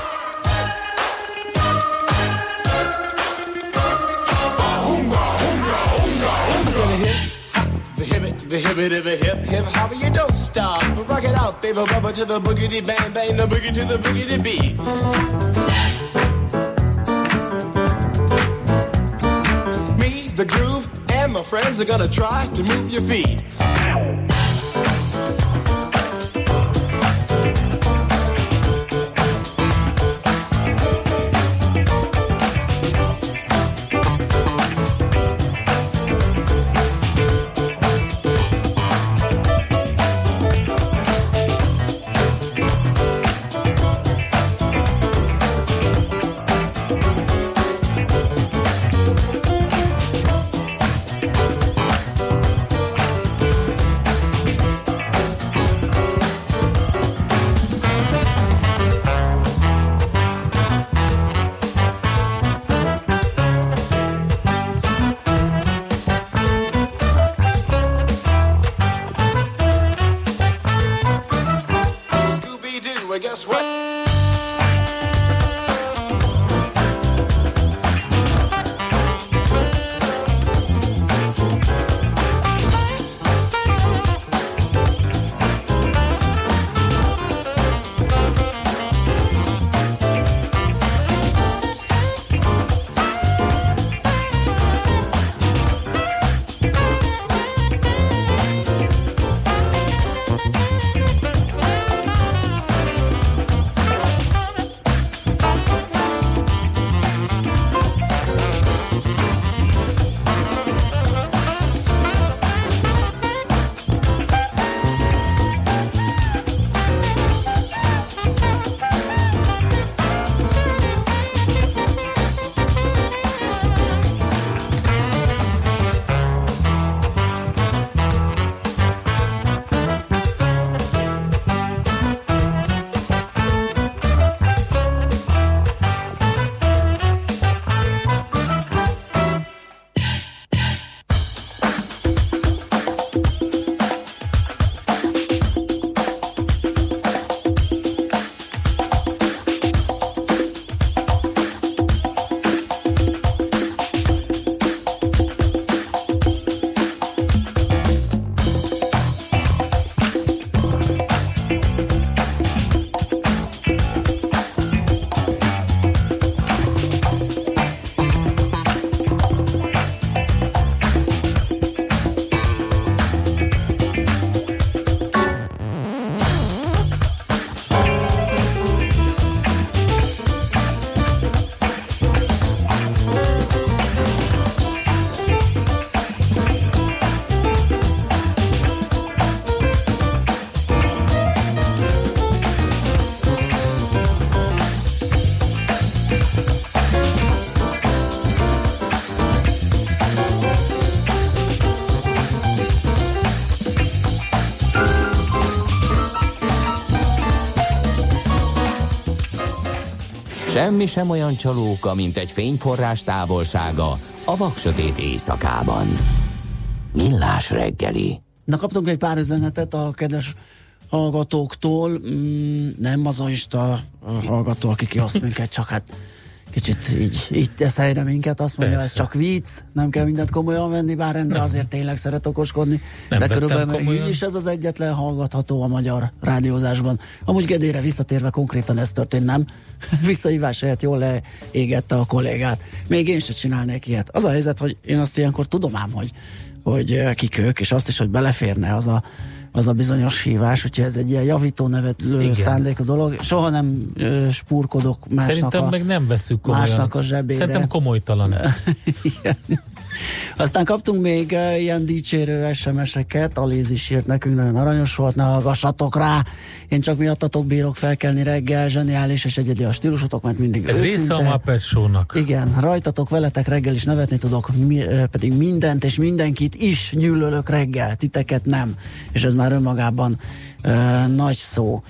S4: Hippie dippy hip hip hop, you don't stop. Rock it out, baby, rubber to the boogity bang bang, the boogie to the boogity beat. Me, the groove, and my friends are gonna try to move your feet. Semmi sem olyan csalóka, mint egy fényforrás távolsága a vaksötét éjszakában. Millás reggeli.
S1: Na kaptunk egy pár üzenetet a kedves hallgatóktól, mm, nem mazoista a hallgató, aki kioszt minket, csak hát kicsit így, így tesz helyre minket, azt mondja, Persze. ez csak vicc, nem kell mindent komolyan venni, bár Endre nem. azért tényleg szeret okoskodni, nem de körülbelül meg így is ez az egyetlen hallgatható a magyar rádiózásban. Amúgy Gedére visszatérve konkrétan ez történt, nem? Visszahívás helyett jól leégette a kollégát. Még én se csinálnék ilyet. Az a helyzet, hogy én azt ilyenkor tudom ám, hogy, hogy kik ők, és azt is, hogy beleférne az a az a bizonyos hívás, hogyha ez egy ilyen javító nevetlő szándékú dolog. Soha nem ö, spurkodok másnak
S2: Szerintem
S1: a,
S2: meg nem veszük komolyan.
S1: Másnak a zsebére.
S2: Szerintem komolytalan.
S1: Igen. Aztán kaptunk még ilyen dicsérő SMS-eket, Aléz is írt nekünk, nagyon aranyos volt, ne hallgassatok rá, én csak miattatok bírok felkelni reggel, zseniális és egyedi a stílusotok, mert mindig
S2: Ez
S1: őszinte.
S2: része a Muppet Show-nak.
S1: Igen, rajtatok, veletek reggel is nevetni tudok, mi, pedig mindent és mindenkit is gyűlölök reggel, titeket nem, és ez már önmagában uh, nagy szó.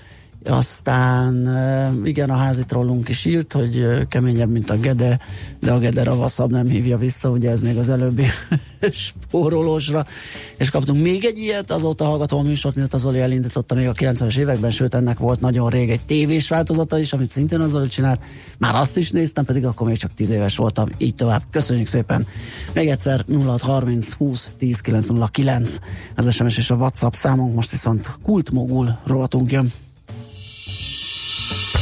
S1: Aztán igen, a házi trollunk is írt, hogy keményebb, mint a Gede, de a Gede ravaszabb nem hívja vissza, ugye ez még az előbbi spórolósra. És kaptunk még egy ilyet, azóta hallgatom a műsort, miatt az Oli elindította még a 90-es években, sőt ennek volt nagyon rég egy tévés változata is, amit szintén az Oli csinált. Már azt is néztem, pedig akkor még csak 10 éves voltam, így tovább. Köszönjük szépen. Még egyszer 0630 20 10 909 az SMS és a WhatsApp számunk, most viszont kultmogul rovatunk jön.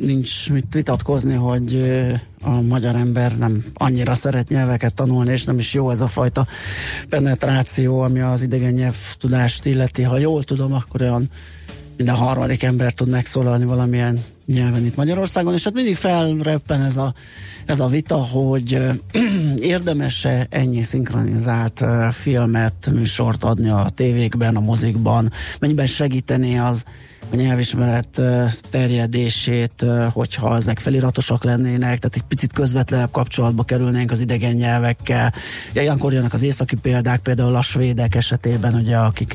S1: nincs mit vitatkozni, hogy a magyar ember nem annyira szeret nyelveket tanulni, és nem is jó ez a fajta penetráció, ami az idegen nyelv tudást illeti. Ha jól tudom, akkor olyan minden harmadik ember tud megszólalni valamilyen nyelven itt Magyarországon, és hát mindig felreppen ez a, ez a vita, hogy érdemese ennyi szinkronizált filmet, műsort adni a tévékben, a mozikban, mennyiben segíteni az nyelvismeret terjedését, hogyha ezek feliratosak lennének, tehát egy picit közvetlenebb kapcsolatba kerülnénk az idegen nyelvekkel. Ilyenkor jönnek az északi példák, például a svédek esetében, ugye, akik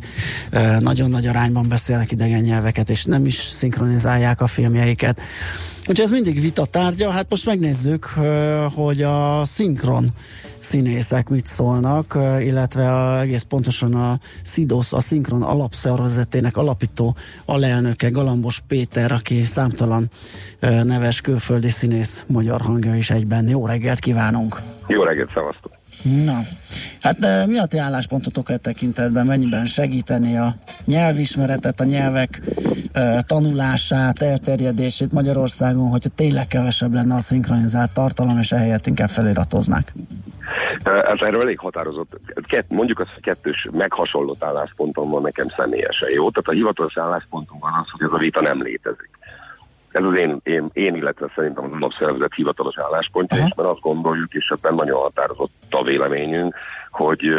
S1: nagyon nagy arányban beszélnek idegen nyelveket, és nem is szinkronizálják a filmjeiket. Úgyhogy ez mindig vita tárgya, hát most megnézzük, hogy a szinkron színészek mit szólnak, illetve a, egész pontosan a SZIDOSZ, a Szinkron alapszervezetének alapító alelnöke Galambos Péter, aki számtalan neves külföldi színész magyar hangja is egyben. Jó reggelt kívánunk!
S9: Jó reggelt, szevasztok!
S1: Na, hát de mi a ti álláspontotok e tekintetben? Mennyiben segíteni a nyelvismeretet, a nyelvek e, tanulását, elterjedését Magyarországon, hogyha tényleg kevesebb lenne a szinkronizált tartalom, és ehelyett inkább feliratoznák?
S9: Ez erről elég határozott, mondjuk azt, hogy kettős meghasonlott álláspontom van nekem személyesen, jó? Tehát a hivatalos álláspontom van az, hogy ez a vita nem létezik. Ez az én, én, én illetve szerintem az alapszervezet hivatalos álláspontja, és mert azt gondoljuk, és ebben nagyon határozott a véleményünk, hogy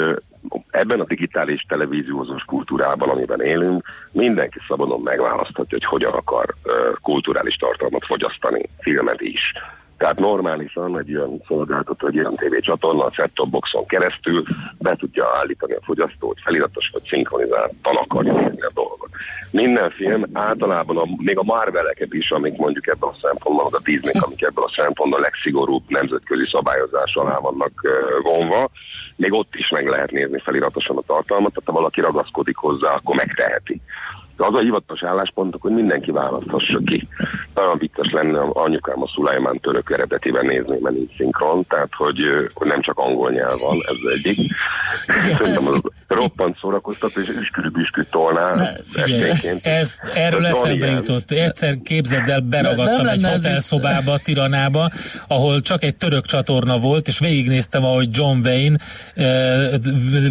S9: ebben a digitális televíziózós kultúrában, amiben élünk, mindenki szabadon megválaszthatja, hogy hogyan akar kulturális tartalmat fogyasztani, filmet is. Tehát normálisan egy ilyen szolgáltató, egy ilyen tévécsatorna a set boxon keresztül be tudja állítani a fogyasztót, feliratos vagy szinkronizáltan akarja nézni a dolgot. Minden film általában, a, még a Marveleket is, amik mondjuk ebben a szempontból, a Disney, amik ebben a szempontból a legszigorúbb nemzetközi szabályozás alá vannak vonva, még ott is meg lehet nézni feliratosan a tartalmat, tehát ha valaki ragaszkodik hozzá, akkor megteheti. De az a hivatalos álláspontok, hogy mindenki választhassa ki. Nagyon vicces lenne anyukám a Szulajmán török eredetiben nézni, mert nincs szinkron, tehát hogy, hogy nem csak angol nyelv van, ez egyik. Szerintem az roppant szórakoztató, és üskürű tolná.
S2: ez, erről eszembe jutott. Egyszer képzeld el, beragadtam egy hotelszobába, Tiranába, ahol csak egy török csatorna volt, és végignéztem, ahogy John Wayne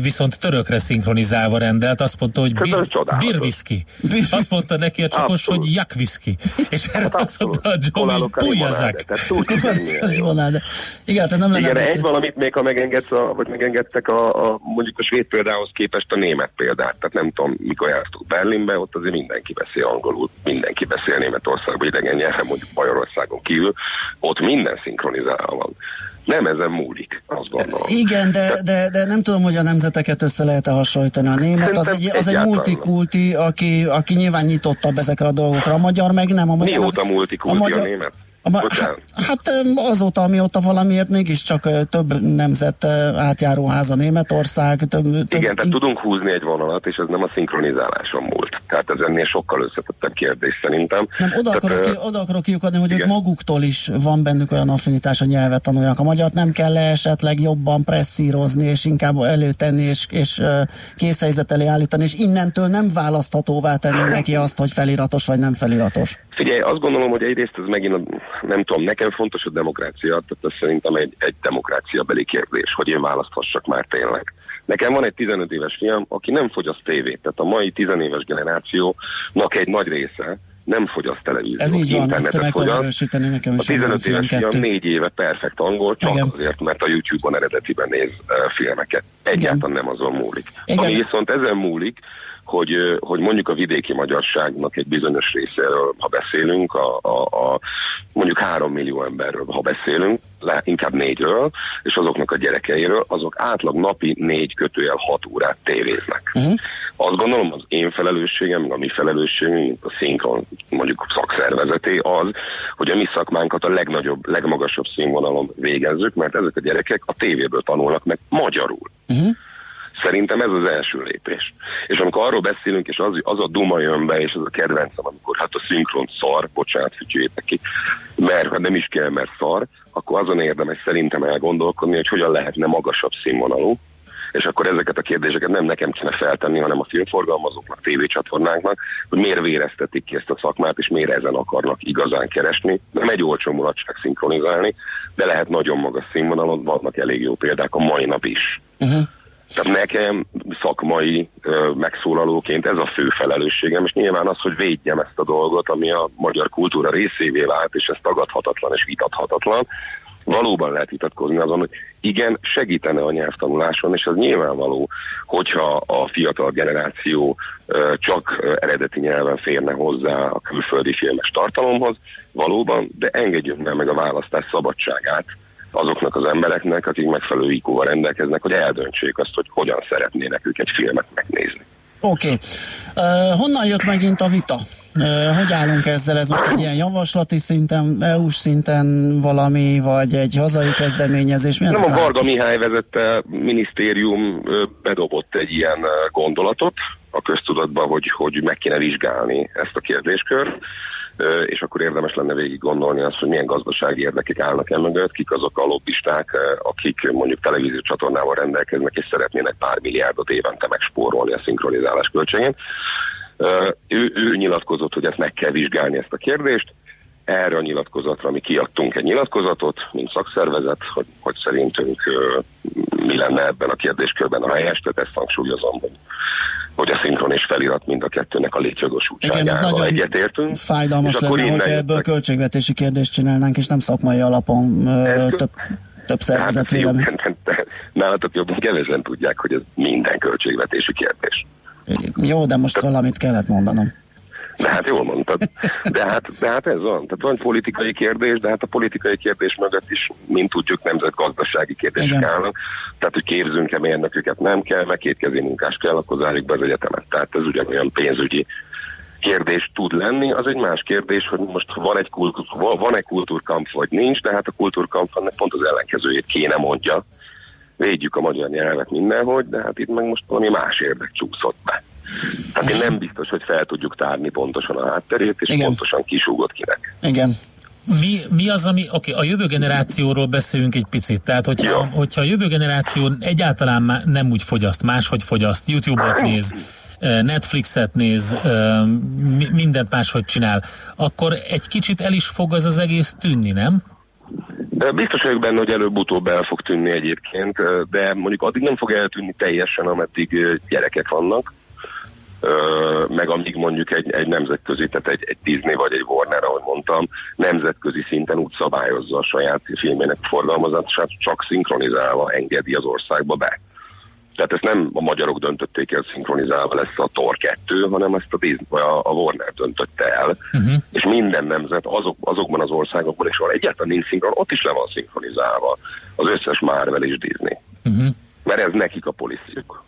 S2: viszont törökre szinkronizálva rendelt. Azt mondta, hogy bir, birviszki Azt mondta neki a csapos, abszolút. hogy jak whisky. És erre hát azt mondta a Johnny, hogy pujjazák.
S1: Igen, hát ez nem lenne.
S9: Igen, egy valamit még, ha megengedsz, a, vagy megengedtek a, a, mondjuk a svéd példához képest a német példát. Tehát nem tudom, mikor jártuk Berlinbe, ott azért mindenki beszél angolul, mindenki beszél Németországban idegen nyelven, mondjuk Magyarországon kívül, ott minden szinkronizálva van nem ezen múlik, azt gondolom.
S1: Igen, de, de, de nem tudom, hogy a nemzeteket össze lehet-e hasonlítani. A német az egy, az egy multikulti, aki, aki nyilván nyitottabb ezekre a dolgokra. A magyar meg nem. A magyar,
S9: Mióta multikulti a, magyar, a német?
S1: Hát, hát azóta, amióta valamiért mégiscsak több nemzet átjáró háza Németország. Több, több
S9: Igen, tehát tudunk húzni egy vonalat, és ez nem a szinkronizáláson múlt. Tehát ez ennél sokkal összetettebb kérdés szerintem.
S1: Nem, oda, tehát, akarok, oda akarok kiukadni, hogy ők maguktól is van bennük olyan affinitás, a nyelvet tanuljak. A magyart nem kell -e esetleg jobban presszírozni, és inkább előtenni, és, és készhelyzet elé állítani, és innentől nem választhatóvá tenni neki azt, hogy feliratos vagy nem feliratos.
S9: Figyelj, azt gondolom, hogy egyrészt ez megint a nem tudom, nekem fontos a demokrácia, tehát ez szerintem egy, egy demokrácia beli kérdés, hogy én választhassak már tényleg. Nekem van egy 15 éves fiam, aki nem fogyaszt tévét, tehát a mai 10 éves generációnak egy nagy része nem fogyaszt televíziót,
S1: Ez így van, ezt meg fogyaszt. nekem
S9: is. A 15 éves fiam négy éve perfekt angol, csak Igen. azért, mert a YouTube-on eredetiben néz uh, filmeket. Egyáltalán Igen. nem azon múlik. Igen. Ami viszont ezen múlik, hogy, hogy mondjuk a vidéki magyarságnak egy bizonyos részéről, ha beszélünk, a, a, a mondjuk három millió emberről, ha beszélünk, le, inkább négyről, és azoknak a gyerekeiről, azok átlag napi négy kötőjel hat órát tévéznek. Uh-huh. Azt gondolom, az én felelősségem, a mi felelősségünk, a szinkron mondjuk szakszervezeté az, hogy a mi szakmánkat a legnagyobb, legmagasabb színvonalon végezzük, mert ezek a gyerekek a tévéből tanulnak meg magyarul. Uh-huh. Szerintem ez az első lépés. És amikor arról beszélünk, és az, az a duma jön be, és az a kedvencem, amikor hát a szinkron szar, bocsánat, fütyüljétek ki, mert ha nem is kell, mert szar, akkor azon érdemes szerintem elgondolkodni, hogy hogyan lehetne magasabb színvonalú, és akkor ezeket a kérdéseket nem nekem kéne feltenni, hanem a filmforgalmazóknak, tévécsatornáknak, hogy miért véreztetik ki ezt a szakmát, és miért ezen akarnak igazán keresni. Nem egy olcsó mulatság szinkronizálni, de lehet nagyon magas színvonalon, vannak elég jó példák a mai nap is. Uh-huh. Tehát nekem szakmai megszólalóként ez a fő felelősségem, és nyilván az, hogy védjem ezt a dolgot, ami a magyar kultúra részévé vált, és ez tagadhatatlan és vitathatatlan. Valóban lehet vitatkozni azon, hogy igen, segítene a nyelvtanuláson, és az nyilvánvaló, hogyha a fiatal generáció csak eredeti nyelven férne hozzá a külföldi filmes tartalomhoz, valóban, de engedjünk meg a választás szabadságát, azoknak az embereknek, akik megfelelő ikóval rendelkeznek, hogy eldöntsék azt, hogy hogyan szeretnének ők egy filmet megnézni.
S1: Oké. Okay. Uh, honnan jött megint a vita? Uh, hogy állunk ezzel? Ez most egy ilyen javaslati szinten, EU-s szinten valami, vagy egy hazai kezdeményezés?
S9: Milyen Nem a Varga Mihály vezette minisztérium bedobott egy ilyen gondolatot a köztudatba, hogy, hogy meg kéne vizsgálni ezt a kérdéskört és akkor érdemes lenne végig gondolni azt, hogy milyen gazdasági érdekek állnak el mögött, kik azok a lobbisták, akik mondjuk televíziós csatornával rendelkeznek, és szeretnének pár milliárdot évente megspórolni a szinkronizálás költségén. Ő, ő nyilatkozott, hogy ezt meg kell vizsgálni ezt a kérdést, erre a nyilatkozatra mi kiadtunk egy nyilatkozatot, mint szakszervezet, hogy, hogy szerintünk mi lenne ebben a kérdéskörben a helyes, tehát ezt hangsúlyozom, hogy hogy a szinkron és felirat mind a kettőnek a létjogosultságával egyetértünk.
S1: Fájdalmas lenne, hogyha ebből jöttek. költségvetési kérdést csinálnánk, és nem szakmai alapon ö, több, több szervezet hát, vélemény.
S9: Nálatok jobban kevesen tudják, hogy ez minden költségvetési kérdés.
S1: Jó, de most valamit kellett mondanom.
S9: De hát jól mondtad. De hát, de hát ez van. Tehát van politikai kérdés, de hát a politikai kérdés mögött is, mint tudjuk, nemzetgazdasági kérdések állnak. Tehát, hogy képzünk-e mérnököket, nem kell, meg kétkezi munkás kell, akkor zárjuk be az egyetemet. Tehát ez ugyanolyan pénzügyi kérdés tud lenni, az egy más kérdés, hogy most van egy, kultúr, van egy kultúrkamp, vagy nincs, de hát a kultúrkamp pont az ellenkezőjét kéne mondja. Védjük a magyar nyelvet mindenhogy, de hát itt meg most valami más érdek csúszott be. Tehát én nem biztos, hogy fel tudjuk tárni pontosan a hátterét, és Igen. pontosan kisúgott kinek.
S1: Igen.
S2: Mi, mi az, ami, oké, okay, a jövő generációról beszélünk egy picit, tehát hogyha, ja. hogyha a jövő generáció egyáltalán nem úgy fogyaszt, máshogy fogyaszt, YouTube-ot néz, Netflixet néz, mindent máshogy csinál, akkor egy kicsit el is fog az az egész tűnni, nem?
S9: Biztos vagyok benne, hogy előbb-utóbb el fog tűnni egyébként, de mondjuk addig nem fog eltűnni teljesen, ameddig gyerekek vannak meg amíg mondjuk egy, egy nemzetközi, tehát egy, egy Disney vagy egy Warner, ahogy mondtam, nemzetközi szinten úgy szabályozza a saját filmének forgalmazását, csak szinkronizálva engedi az országba be. Tehát ezt nem a magyarok döntötték el szinkronizálva lesz a Thor 2, hanem ezt a, Disney, a, a Warner döntötte el, uh-huh. és minden nemzet azok, azokban az országokban, és ahol egyáltalán nincs szinkron, ott is le van szinkronizálva az összes Marvel és Disney. Uh-huh. Mert ez nekik a policyjuk.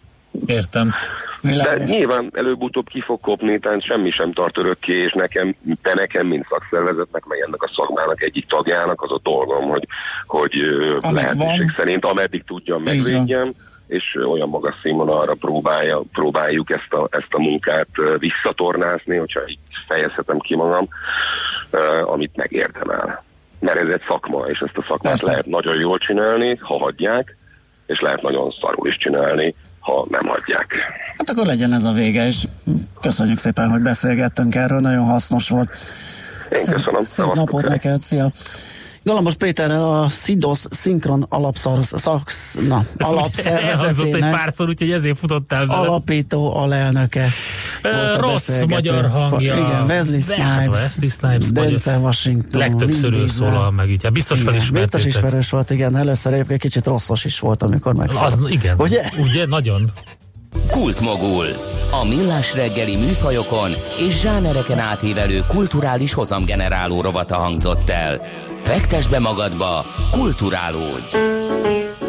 S2: Értem.
S9: De nyilván előbb-utóbb ki fog kopni, tehát semmi sem tart örökké, és nekem, te nekem, mint szakszervezetnek, meg ennek a szakmának egyik tagjának az a dolgom, hogy, hogy lehetőség van. szerint ameddig tudjam, megvédjem, és olyan magas színvonalra próbálja, próbáljuk ezt a, ezt a munkát visszatornázni, hogyha így fejezhetem ki magam, amit megérdemel. Mert ez egy szakma, és ezt a szakmát Persze. lehet nagyon jól csinálni, ha hagyják, és lehet nagyon szarul is csinálni, ha nem hagyják.
S1: Hát akkor legyen ez a vége, és köszönjük szépen, hogy beszélgettünk erről, nagyon hasznos volt.
S9: Én köszönöm.
S1: Szép napot neked, szia! Galambos Péter a SIDOS szinkron alapszaksz, na, alapszervezetének.
S2: egy párszor, úgyhogy ezért futottál
S1: bele. Alapító alelnöke.
S2: Uh, rossz magyar hangja.
S1: Igen, Wesley Snipes,
S2: Wesley Snipes
S1: Denzel Washington.
S2: Legtöbbször ő szólal meg, így. Hát biztos igen,
S1: Biztos ismerős volt, igen. Először egyébként kicsit rosszos is volt, amikor megszólalt.
S2: Az, igen. Ugye? Ugye? Nagyon.
S10: Kultmogul. A millás reggeli műfajokon és zsánereken átívelő kulturális hozamgeneráló rovata hangzott el. Fektes be magadba, kulturálódj!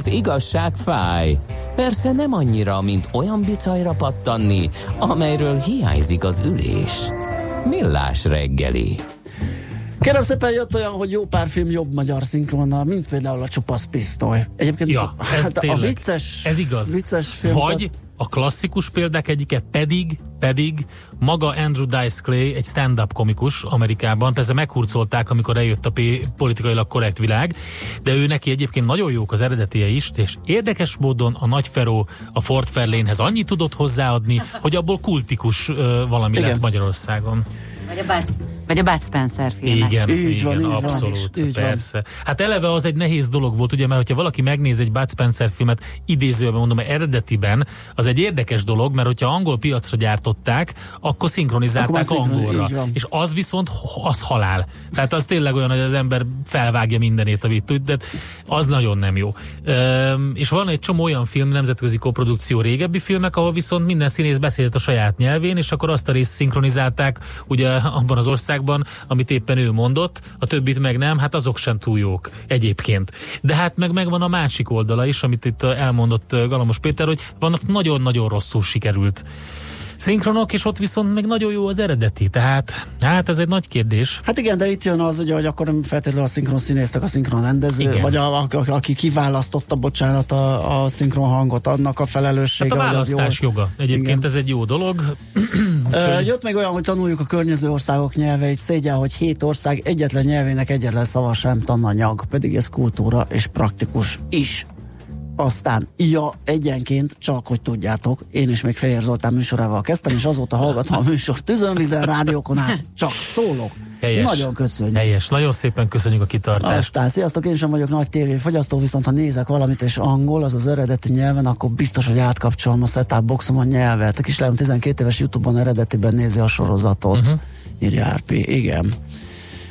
S4: Az igazság fáj. Persze nem annyira, mint olyan bicajra pattanni, amelyről hiányzik az ülés. Millás reggeli.
S1: Kérem szépen jött olyan, hogy jó pár film jobb magyar szinkronnal, mint például a Csupasz Pisztoly. Egyébként
S2: Ja, ez
S1: hát a
S2: tényleg.
S1: vicces,
S2: Ez igaz.
S1: vicces film.
S2: Vagy a klasszikus példák egyike pedig, pedig maga Andrew Dice Clay, egy stand-up komikus Amerikában, persze meghurcolták, amikor eljött a P- politikailag korrekt világ, de ő neki egyébként nagyon jók az eredetie is, és érdekes módon a Nagy Feró a Ford Fairlanehez annyit tudott hozzáadni, hogy abból kultikus ö, valami
S1: Igen.
S2: lett Magyarországon.
S7: Vagy a vagy a Bud Spencer filmek.
S2: Igen,
S1: Így
S2: igen,
S1: van, így van.
S2: abszolút,
S1: van.
S2: persze. Hát eleve az egy nehéz dolog volt, ugye, mert hogyha valaki megnéz egy Bud Spencer filmet, idézőben mondom, eredetiben, az egy érdekes dolog, mert hogyha angol piacra gyártották, akkor szinkronizálták
S1: Akkor szinkron-
S2: angolra. És az viszont, az halál. Tehát az tényleg olyan, hogy az ember felvágja mindenét, amit tud, de az nagyon nem jó. Üm, és van egy csomó olyan film, nemzetközi koprodukció régebbi filmek, ahol viszont minden színész beszélt a saját nyelvén, és akkor azt a részt szinkronizálták ugye abban az országban, amit éppen ő mondott, a többit meg nem, hát azok sem túl jók egyébként. De hát meg megvan a másik oldala is, amit itt elmondott Galamos Péter, hogy vannak nagyon-nagyon rosszul sikerült szinkronok, és ott viszont még nagyon jó az eredeti. Tehát, hát ez egy nagy kérdés.
S1: Hát igen, de itt jön az, ugye, hogy akkor nem feltétlenül a szinkron színésztek, a szinkron rendező,
S2: Igen.
S1: vagy a, a, a, aki kiválasztotta, bocsánat, a, a szinkron hangot, annak a
S2: Hát
S1: felelőssége.
S2: a
S1: hogy az
S2: választás
S1: jól-
S2: joga. Egyébként
S1: Igen.
S2: ez egy jó dolog.
S1: Ö, Jött még olyan, hogy tanuljuk a környező országok nyelveit. Szégyen, hogy hét ország egyetlen nyelvének egyetlen szava sem tananyag, pedig ez kultúra és praktikus is. Aztán, ja, egyenként, csak hogy tudjátok, én is még Fehér Zoltán műsorával kezdtem, és azóta hallgatom a műsort tűzönvizen, rádiókon át, csak szólok.
S2: Helyes.
S1: Nagyon köszönjük.
S2: Helyes. Nagyon szépen köszönjük a kitartást.
S1: Aztán, sziasztok, én sem vagyok nagy tévéfogyasztó, viszont ha nézek valamit és angol, az az eredeti nyelven, akkor biztos, hogy átkapcsolom a setup boxom a nyelvet. A kislányom 12 éves Youtube-on eredetiben nézi a sorozatot. Uh-huh. Írja RP, igen.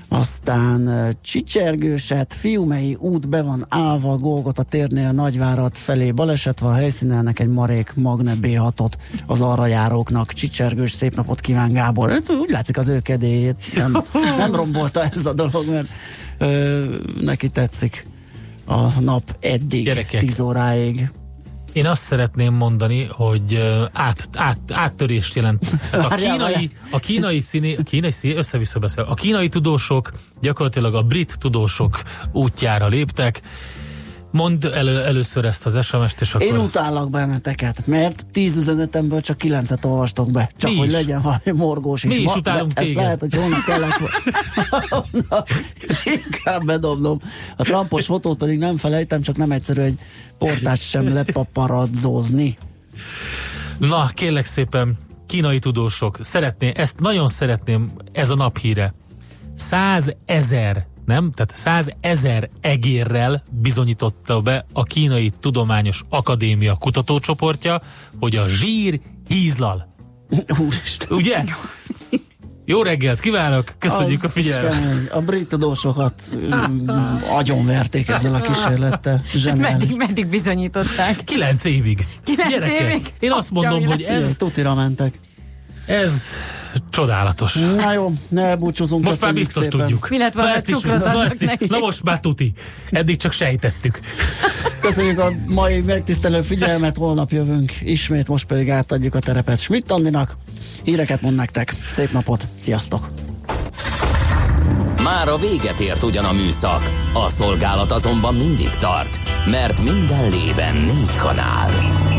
S1: Aztán Csicsergőset, Fiumei út be van állva, Golgot a térnél Nagyvárat felé baleset van, helyszínelnek egy marék Magne B6-ot az arra járóknak. Csicsergős, szép napot kíván Gábor. Hát, Úgy látszik az ő kedélyét. Nem, nem rombolta ez a dolog, mert ö, neki tetszik a nap eddig,
S2: Gyerekek.
S1: 10 óráig.
S2: Én azt szeretném mondani, hogy át, át, áttörést jelent. Tehát a kínai, a kínai színé, a kínai színé, össze-vissza beszél. A kínai tudósok gyakorlatilag a brit tudósok útjára léptek. Mondd elő, először ezt az SMS-t, és akkor...
S1: Én utállak benneteket, mert 10 üzenetemből csak 9-et olvastok be. Csak
S2: Mi
S1: hogy
S2: is.
S1: legyen valami morgós is.
S2: Mi is utálunk
S1: de Ezt
S2: téged.
S1: lehet, hogy holnap kellett volna. Inkább bedobnom. A Trumpos fotót pedig nem felejtem, csak nem egyszerű egy portást sem lepaparadzózni.
S2: Na, kérlek szépen, kínai tudósok, szeretné, ezt nagyon szeretném, ez a naphíre. Százezer, nem? Tehát százezer egérrel bizonyította be a Kínai Tudományos Akadémia kutatócsoportja, hogy a zsír hízlal.
S1: Úristen.
S2: Ugye? Jó reggelt kívánok, köszönjük
S1: Az
S2: a figyelmet.
S1: A brit tudósokat mm, agyonverték ezzel a kísérlettel.
S7: Ezt
S1: Zseniális.
S7: meddig, meddig bizonyították?
S2: Kilenc évig.
S7: Kilenc
S2: Gyerekek,
S7: évig?
S2: Én azt mondom,
S7: Atya,
S2: hogy ez,
S1: Tutira mentek.
S2: Ez csodálatos.
S1: Na jó, ne elbúcsúzunk.
S2: Most már biztos
S1: szépen.
S2: tudjuk.
S7: Mi lett volna,
S2: ezt
S7: cukrot
S2: na,
S7: adnak
S2: ezt
S7: neki?
S2: Na most már tuti. Eddig csak sejtettük.
S1: Köszönjük a mai megtisztelő figyelmet, holnap jövünk ismét, most pedig átadjuk a terepet Schmidt Andinak. Híreket mond nektek. Szép napot, sziasztok!
S4: Már a véget ért ugyan a műszak, a szolgálat azonban mindig tart, mert minden lében négy kanál.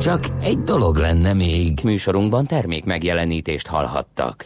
S4: Csak egy dolog lenne még. Műsorunkban termék megjelenítést hallhattak.